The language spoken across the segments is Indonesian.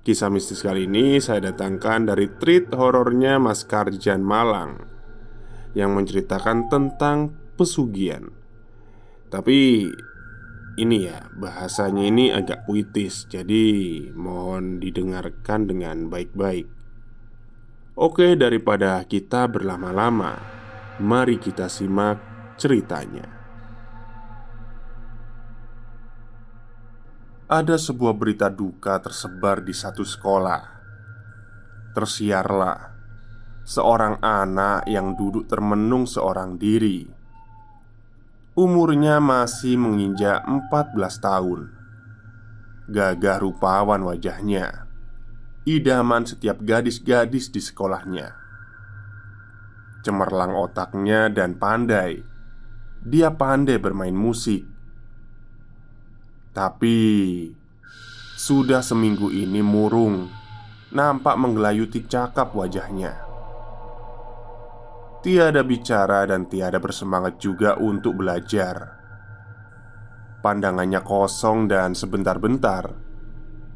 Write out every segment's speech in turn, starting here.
Kisah mistis kali ini saya datangkan dari treat horornya Mas Karjan Malang Yang menceritakan tentang pesugihan. Tapi ini ya bahasanya ini agak puitis Jadi mohon didengarkan dengan baik-baik. Oke daripada kita berlama-lama Mari kita simak ceritanya ada sebuah berita duka tersebar di satu sekolah. Tersiarlah seorang anak yang duduk termenung seorang diri. Umurnya masih menginjak 14 tahun. Gagah rupawan wajahnya. Idaman setiap gadis-gadis di sekolahnya. Cemerlang otaknya dan pandai. Dia pandai bermain musik tapi sudah seminggu ini murung, nampak menggelayuti cakap wajahnya. Tiada bicara dan tiada bersemangat juga untuk belajar. Pandangannya kosong dan sebentar-bentar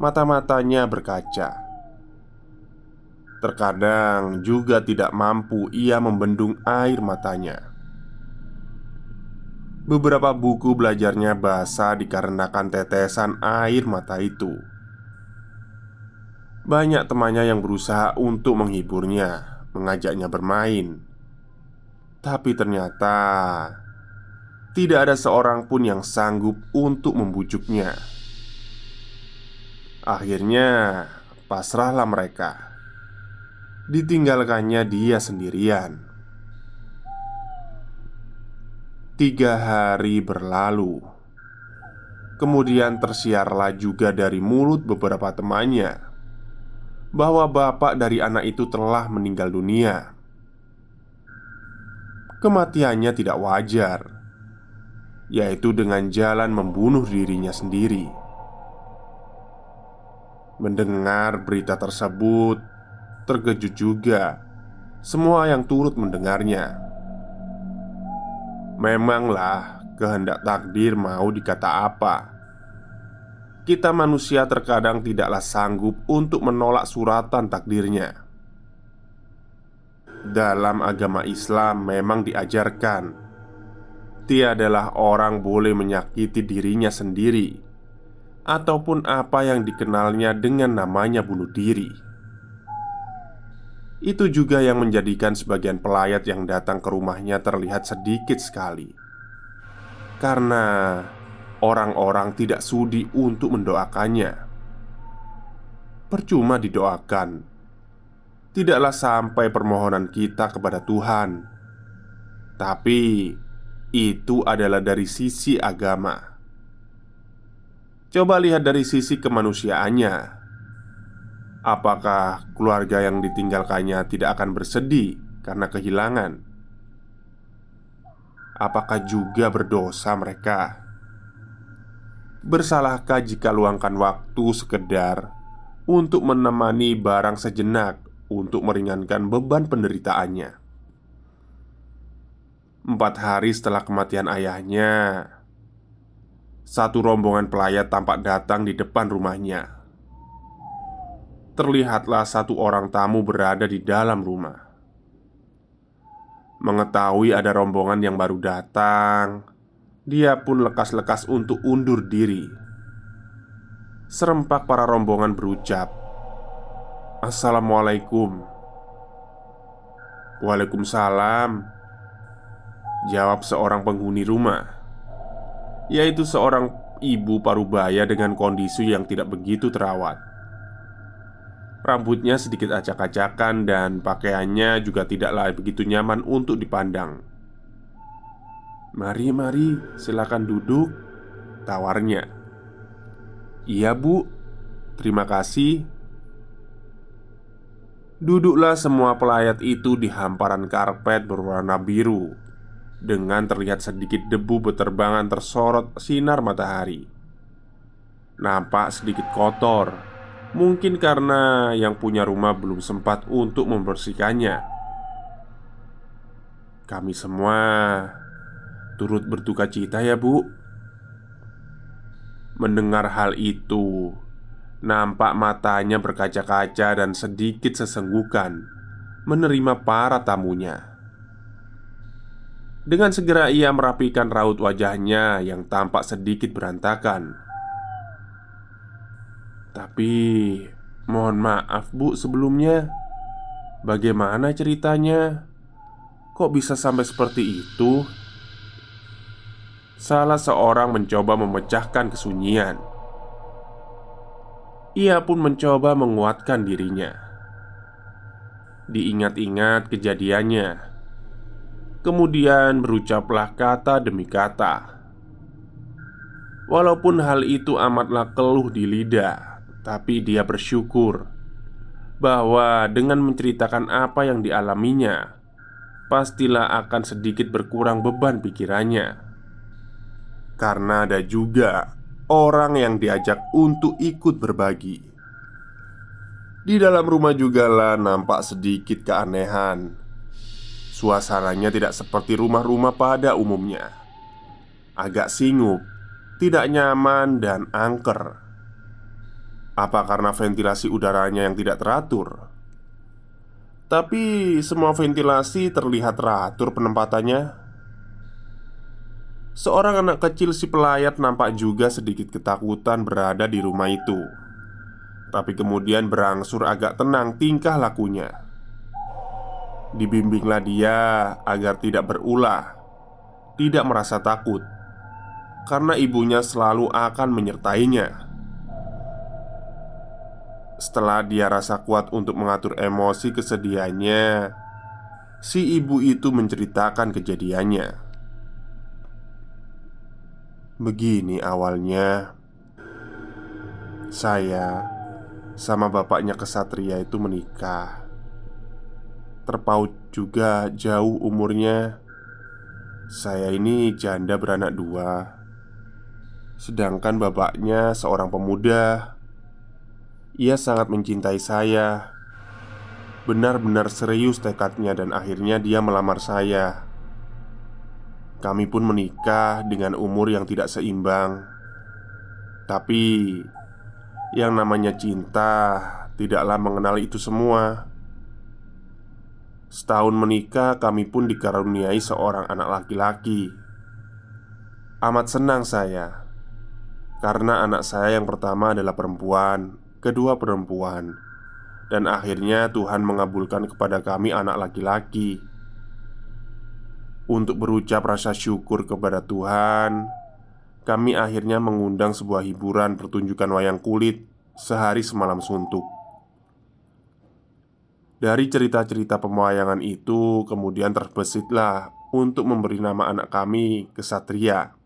mata-matanya berkaca. Terkadang juga tidak mampu ia membendung air matanya. Beberapa buku belajarnya basah dikarenakan tetesan air mata itu. Banyak temannya yang berusaha untuk menghiburnya, mengajaknya bermain, tapi ternyata tidak ada seorang pun yang sanggup untuk membujuknya. Akhirnya, pasrahlah mereka. Ditinggalkannya dia sendirian. Tiga hari berlalu. Kemudian tersiarlah juga dari mulut beberapa temannya Bahwa bapak dari anak itu telah meninggal dunia. Kematiannya tidak wajar Yaitu dengan jalan membunuh dirinya sendiri. Mendengar berita tersebut Terkejut juga Semua yang turut mendengarnya Memanglah kehendak takdir mau dikata apa? Kita manusia terkadang tidaklah sanggup untuk menolak suratan takdirnya. Dalam agama Islam memang diajarkan Tiadalah orang boleh menyakiti dirinya sendiri Ataupun apa yang dikenalnya dengan namanya bunuh diri itu juga yang menjadikan sebagian pelayat yang datang ke rumahnya terlihat sedikit sekali. Karena orang-orang tidak sudi untuk mendoakannya. Percuma didoakan. Tidaklah sampai permohonan kita kepada Tuhan. Tapi itu adalah dari sisi agama. Coba lihat dari sisi kemanusiaannya Apakah keluarga yang ditinggalkannya tidak akan bersedih karena kehilangan? Apakah juga berdosa mereka? Bersalahkah jika luangkan waktu sekedar untuk menemani barang sejenak untuk meringankan beban penderitaannya? Empat hari setelah kematian ayahnya, satu rombongan pelayat tampak datang di depan rumahnya. Terlihatlah satu orang tamu berada di dalam rumah. Mengetahui ada rombongan yang baru datang, dia pun lekas-lekas untuk undur diri. Serempak para rombongan berucap, "Assalamualaikum." "Waalaikumsalam." Jawab seorang penghuni rumah, yaitu seorang ibu parubaya dengan kondisi yang tidak begitu terawat. Rambutnya sedikit acak-acakan dan pakaiannya juga tidaklah begitu nyaman untuk dipandang. "Mari, mari, silakan duduk," tawarnya. "Iya, Bu. Terima kasih." Duduklah semua pelayat itu di hamparan karpet berwarna biru Dengan terlihat sedikit debu beterbangan tersorot sinar matahari Nampak sedikit kotor Mungkin karena yang punya rumah belum sempat untuk membersihkannya. Kami semua turut berduka cita, ya, Bu. Mendengar hal itu, nampak matanya berkaca-kaca dan sedikit sesenggukan menerima para tamunya. Dengan segera ia merapikan raut wajahnya yang tampak sedikit berantakan. Tapi mohon maaf bu sebelumnya. Bagaimana ceritanya? Kok bisa sampai seperti itu? Salah seorang mencoba memecahkan kesunyian. Ia pun mencoba menguatkan dirinya. Diingat-ingat kejadiannya. Kemudian berucaplah kata demi kata. Walaupun hal itu amatlah keluh di lidah tapi dia bersyukur bahwa dengan menceritakan apa yang dialaminya, pastilah akan sedikit berkurang beban pikirannya. Karena ada juga orang yang diajak untuk ikut berbagi. Di dalam rumah juga lah nampak sedikit keanehan. Suasananya tidak seperti rumah-rumah pada umumnya. Agak singup, tidak nyaman dan angker. Apa karena ventilasi udaranya yang tidak teratur? Tapi semua ventilasi terlihat teratur penempatannya. Seorang anak kecil si pelayat nampak juga sedikit ketakutan berada di rumah itu. Tapi kemudian berangsur agak tenang tingkah lakunya. Dibimbinglah dia agar tidak berulah, tidak merasa takut, karena ibunya selalu akan menyertainya. Setelah dia rasa kuat untuk mengatur emosi kesedihannya, si ibu itu menceritakan kejadiannya. Begini awalnya, saya sama bapaknya kesatria itu menikah. Terpaut juga jauh umurnya. Saya ini janda beranak dua, sedangkan bapaknya seorang pemuda ia sangat mencintai saya. Benar-benar serius tekadnya, dan akhirnya dia melamar saya. Kami pun menikah dengan umur yang tidak seimbang, tapi yang namanya cinta tidaklah mengenal itu semua. Setahun menikah, kami pun dikaruniai seorang anak laki-laki. Amat senang saya karena anak saya yang pertama adalah perempuan kedua perempuan, dan akhirnya Tuhan mengabulkan kepada kami anak laki-laki. Untuk berucap rasa syukur kepada Tuhan, kami akhirnya mengundang sebuah hiburan pertunjukan wayang kulit sehari semalam suntuk. Dari cerita-cerita pewayangan itu, kemudian terbesitlah untuk memberi nama anak kami Kesatria.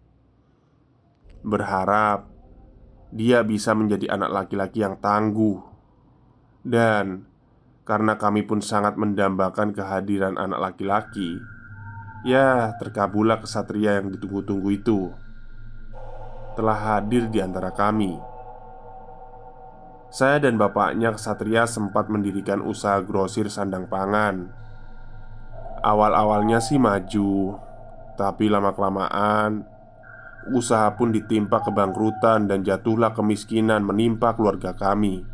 Berharap dia bisa menjadi anak laki-laki yang tangguh, dan karena kami pun sangat mendambakan kehadiran anak laki-laki, ya terkabullah kesatria yang ditunggu-tunggu itu. telah hadir di antara kami. Saya dan bapaknya Kesatria sempat mendirikan usaha grosir sandang pangan. Awal-awalnya sih maju, tapi lama-kelamaan usaha pun ditimpa kebangkrutan dan jatuhlah kemiskinan menimpa keluarga kami.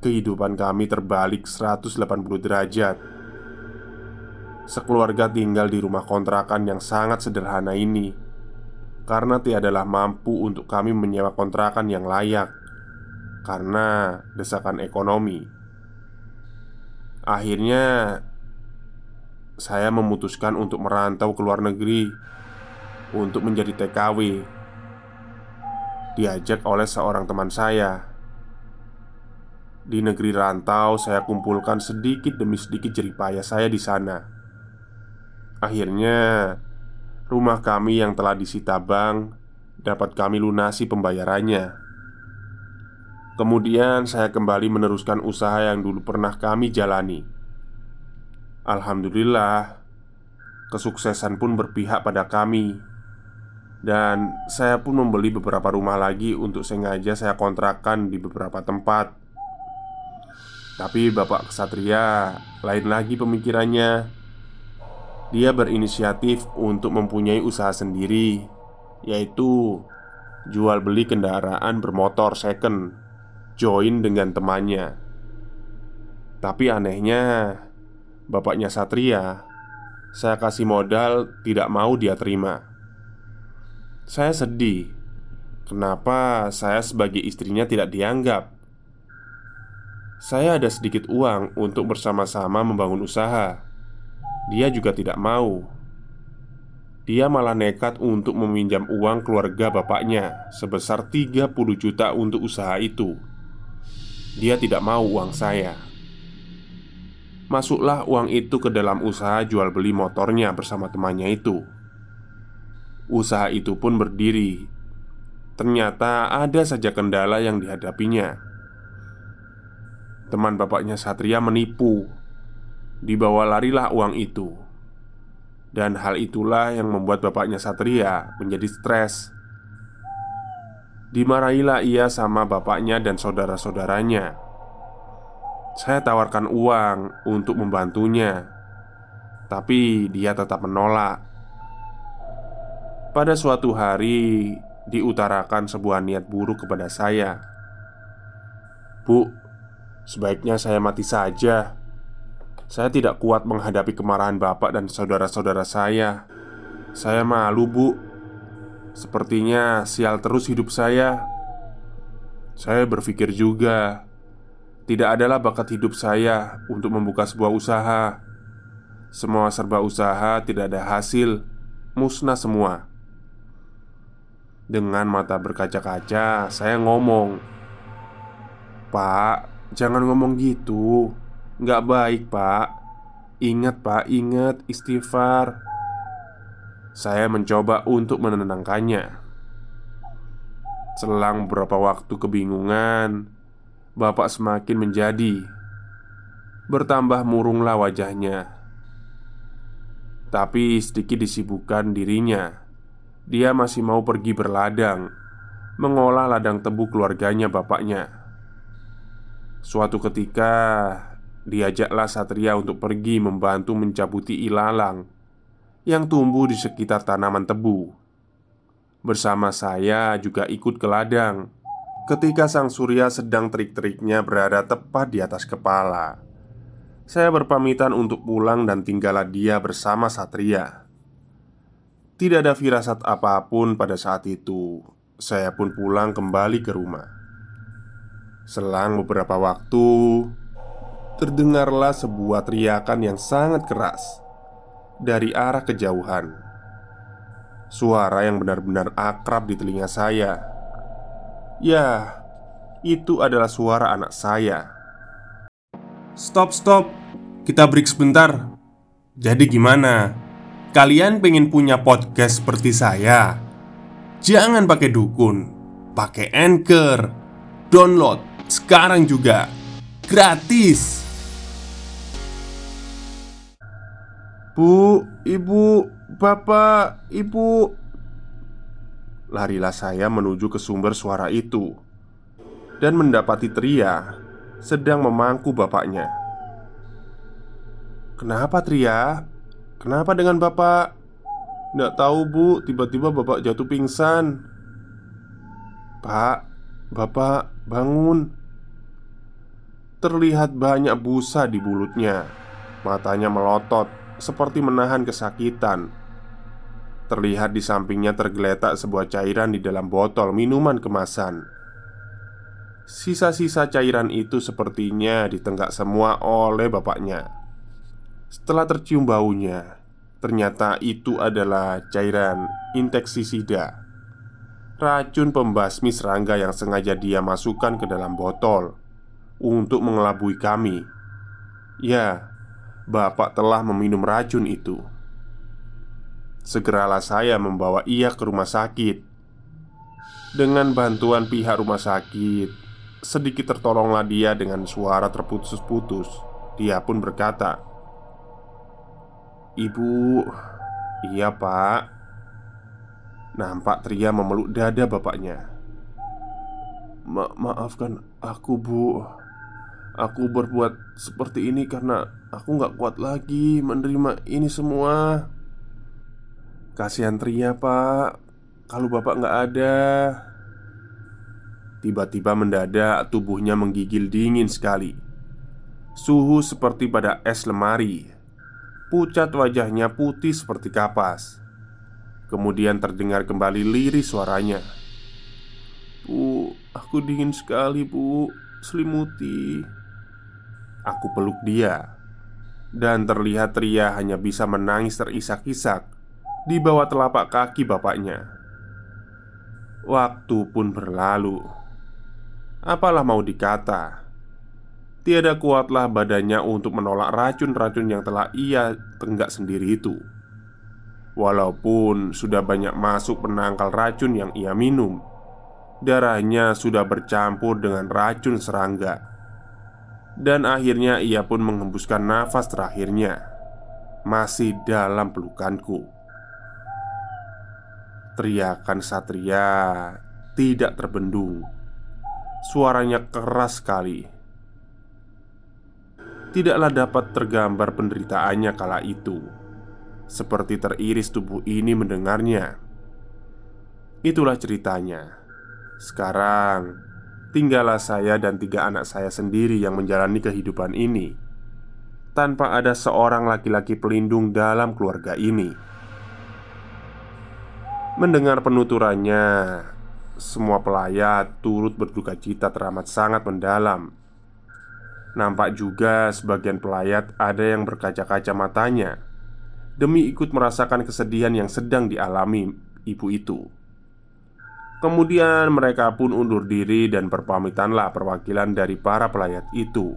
Kehidupan kami terbalik 180 derajat. Sekeluarga tinggal di rumah kontrakan yang sangat sederhana ini karena tiadalah mampu untuk kami menyewa kontrakan yang layak karena desakan ekonomi. Akhirnya, saya memutuskan untuk merantau ke luar negeri untuk menjadi TKW. Diajak oleh seorang teman saya. Di negeri rantau, saya kumpulkan sedikit demi sedikit jeripaya saya di sana. Akhirnya, rumah kami yang telah disita bank dapat kami lunasi pembayarannya. Kemudian saya kembali meneruskan usaha yang dulu pernah kami jalani. Alhamdulillah, kesuksesan pun berpihak pada kami, dan saya pun membeli beberapa rumah lagi untuk sengaja saya kontrakkan di beberapa tempat. Tapi Bapak Kesatria lain lagi pemikirannya. Dia berinisiatif untuk mempunyai usaha sendiri, yaitu jual beli kendaraan bermotor second join dengan temannya. Tapi anehnya, bapaknya Satria, saya kasih modal tidak mau dia terima. Saya sedih. Kenapa saya sebagai istrinya tidak dianggap? Saya ada sedikit uang untuk bersama-sama membangun usaha. Dia juga tidak mau. Dia malah nekat untuk meminjam uang keluarga bapaknya sebesar 30 juta untuk usaha itu. Dia tidak mau uang saya. Masuklah uang itu ke dalam usaha jual beli motornya bersama temannya itu. Usaha itu pun berdiri. Ternyata ada saja kendala yang dihadapinya. Teman bapaknya Satria menipu. Dibawa larilah uang itu. Dan hal itulah yang membuat bapaknya Satria menjadi stres Dimarahilah ia sama bapaknya dan saudara-saudaranya. Saya tawarkan uang untuk membantunya, tapi dia tetap menolak. Pada suatu hari, diutarakan sebuah niat buruk kepada saya. "Bu, sebaiknya saya mati saja. Saya tidak kuat menghadapi kemarahan bapak dan saudara-saudara saya. Saya malu, Bu." Sepertinya sial terus hidup saya. Saya berpikir juga, tidak adalah bakat hidup saya untuk membuka sebuah usaha. Semua serba usaha tidak ada hasil, musnah semua. Dengan mata berkaca-kaca, saya ngomong, "Pak, jangan ngomong gitu, nggak baik, Pak. Ingat, Pak, ingat istighfar." Saya mencoba untuk menenangkannya. Selang beberapa waktu kebingungan, bapak semakin menjadi bertambah murunglah wajahnya. Tapi sedikit disibukkan dirinya. Dia masih mau pergi berladang, mengolah ladang tebu keluarganya bapaknya. Suatu ketika, diajaklah Satria untuk pergi membantu mencabuti ilalang yang tumbuh di sekitar tanaman tebu. Bersama saya juga ikut ke ladang ketika sang surya sedang terik-teriknya berada tepat di atas kepala. Saya berpamitan untuk pulang dan tinggallah dia bersama Satria. Tidak ada firasat apa pun pada saat itu. Saya pun pulang kembali ke rumah. Selang beberapa waktu, terdengarlah sebuah teriakan yang sangat keras dari arah kejauhan. Suara yang benar-benar akrab di telinga saya. Ya, itu adalah suara anak saya. Stop, stop, kita break sebentar. Jadi, gimana? Kalian pengen punya podcast seperti saya? Jangan pakai dukun, pakai anchor, download sekarang juga gratis. Bu, ibu, bapak, ibu Larilah saya menuju ke sumber suara itu Dan mendapati Tria sedang memangku bapaknya Kenapa Tria? Kenapa dengan bapak? Nggak tahu bu, tiba-tiba bapak jatuh pingsan Pak, bapak bangun Terlihat banyak busa di mulutnya Matanya melotot seperti menahan kesakitan Terlihat di sampingnya tergeletak sebuah cairan di dalam botol minuman kemasan. Sisa-sisa cairan itu sepertinya ditenggak semua oleh bapaknya. Setelah tercium baunya, ternyata itu adalah cairan insektisida. Racun pembasmi serangga yang sengaja dia masukkan ke dalam botol untuk mengelabui kami. Ya, bapak telah meminum racun itu. Segeralah saya membawa ia ke rumah sakit Dengan bantuan pihak rumah sakit Sedikit tertolonglah dia dengan suara terputus-putus Dia pun berkata Ibu. Iya pak. Nampak Tria memeluk dada bapaknya. Ma Maafkan aku bu. Aku berbuat seperti ini karena aku gak kuat lagi menerima ini semua. Kasihan Tria pak. Kalau bapak nggak ada. Tiba-tiba mendadak tubuhnya menggigil dingin sekali. Suhu seperti pada es lemari Pucat wajahnya putih seperti kapas. Kemudian terdengar kembali lirih suaranya. Bu, aku dingin sekali bu. Selimuti. Aku peluk dia. Dan terlihat Tria hanya bisa menangis terisak-isak di bawah telapak kaki bapaknya. Waktu pun berlalu. Apalah mau dikata, tiada kuatlah badannya untuk menolak racun-racun yang telah ia tenggak sendiri itu. Walaupun sudah banyak masuk penangkal racun yang ia minum, darahnya sudah bercampur dengan racun serangga, dan akhirnya ia pun menghembuskan nafas terakhirnya, masih dalam pelukanku. Teriakan Satria tidak terbendung. Suaranya keras sekali. Tidaklah dapat tergambar penderitaannya kala itu. Seperti teriris tubuh ini mendengarnya. Itulah ceritanya. Sekarang tinggallah saya dan tiga anak saya sendiri yang menjalani kehidupan ini tanpa ada seorang laki-laki pelindung dalam keluarga ini. Mendengar penuturannya, semua pelayat turut berduka cita teramat sangat mendalam. Nampak juga sebagian pelayat ada yang berkaca-kaca matanya demi ikut merasakan kesedihan yang sedang dialami ibu itu. Kemudian mereka pun undur diri dan berpamitanlah perwakilan dari para pelayat itu.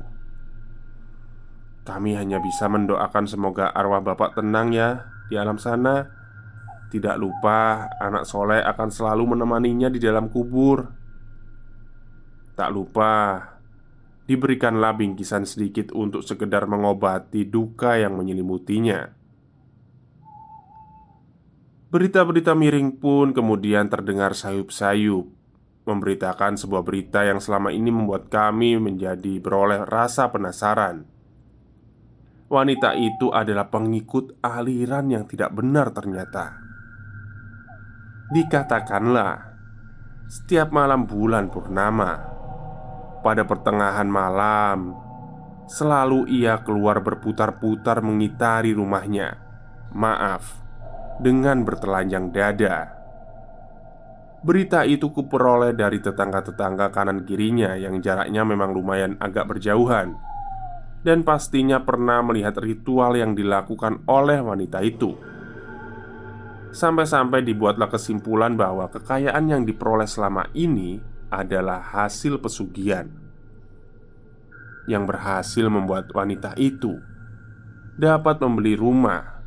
Kami hanya bisa mendoakan semoga arwah bapak tenang ya di alam sana tidak lupa, anak soleh akan selalu menemaninya di dalam kubur. Tak lupa, diberikanlah bingkisan sedikit untuk sekedar mengobati duka yang menyelimutinya. Berita-berita miring pun kemudian terdengar sayup-sayup Memberitakan sebuah berita yang selama ini membuat kami menjadi beroleh rasa penasaran Wanita itu adalah pengikut aliran yang tidak benar ternyata Dikatakanlah Setiap malam bulan purnama Pada pertengahan malam. Selalu ia keluar berputar-putar mengitari rumahnya. Maaf Dengan bertelanjang dada. Berita itu kuperoleh dari tetangga-tetangga kanan kirinya Yang jaraknya memang lumayan agak berjauhan. Dan pastinya pernah melihat ritual yang dilakukan oleh wanita itu. Sampai-sampai dibuatlah kesimpulan bahwa kekayaan yang diperoleh selama ini adalah hasil pesugihan yang berhasil membuat wanita itu dapat membeli rumah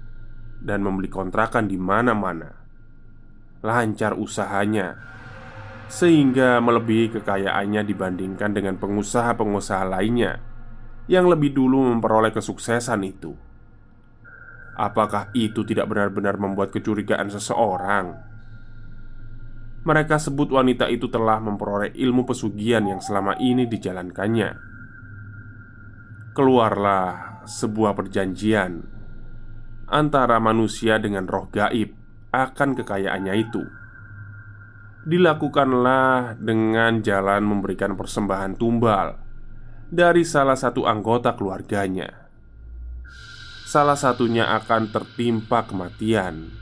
dan membeli kontrakan di mana-mana. Lancar usahanya sehingga melebihi kekayaannya dibandingkan dengan pengusaha-pengusaha lainnya yang lebih dulu memperoleh kesuksesan itu. Apakah itu tidak benar-benar membuat kecurigaan seseorang? Mereka sebut wanita itu telah memperoleh ilmu pesugihan yang selama ini dijalankannya. Keluarlah sebuah perjanjian antara manusia dengan roh gaib akan kekayaannya itu. Dilakukanlah dengan jalan memberikan persembahan tumbal dari salah satu anggota keluarganya. Salah satunya akan tertimpa kematian.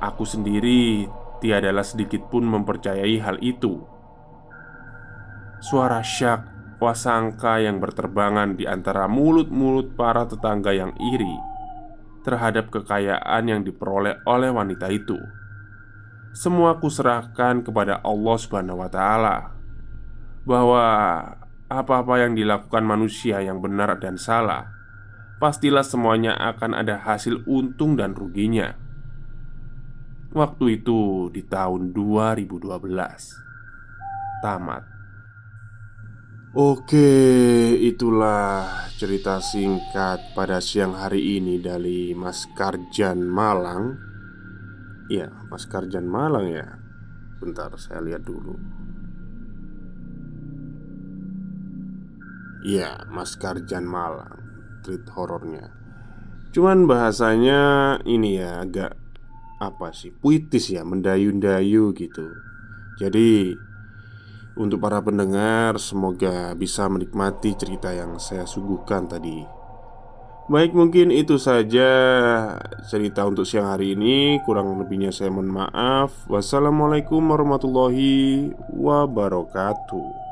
Aku sendiri tiadalah sedikit pun mempercayai hal itu. Suara syak wasangka yang berterbangan di antara mulut-mulut para tetangga yang iri terhadap kekayaan yang diperoleh oleh wanita itu. Semua kuserahkan kepada Allah Subhanahu wa taala bahwa apa-apa yang dilakukan manusia yang benar dan salah pastilah semuanya akan ada hasil untung dan ruginya. Waktu itu di tahun 2012 Tamat. Oke, itulah cerita singkat pada siang hari ini dari Mas Karjan Malang. Iya, Mas Karjan Malang ya. Bentar, saya lihat dulu. Iya, Mas Karjan Malang Treat horornya Cuman bahasanya ini ya agak apa sih puitis ya mendayu-dayu gitu. Jadi untuk para pendengar semoga bisa menikmati cerita yang saya suguhkan tadi. Baik mungkin itu saja cerita untuk siang hari ini. Kurang lebihnya saya mohon maaf. Wassalamualaikum warahmatullahi wabarakatuh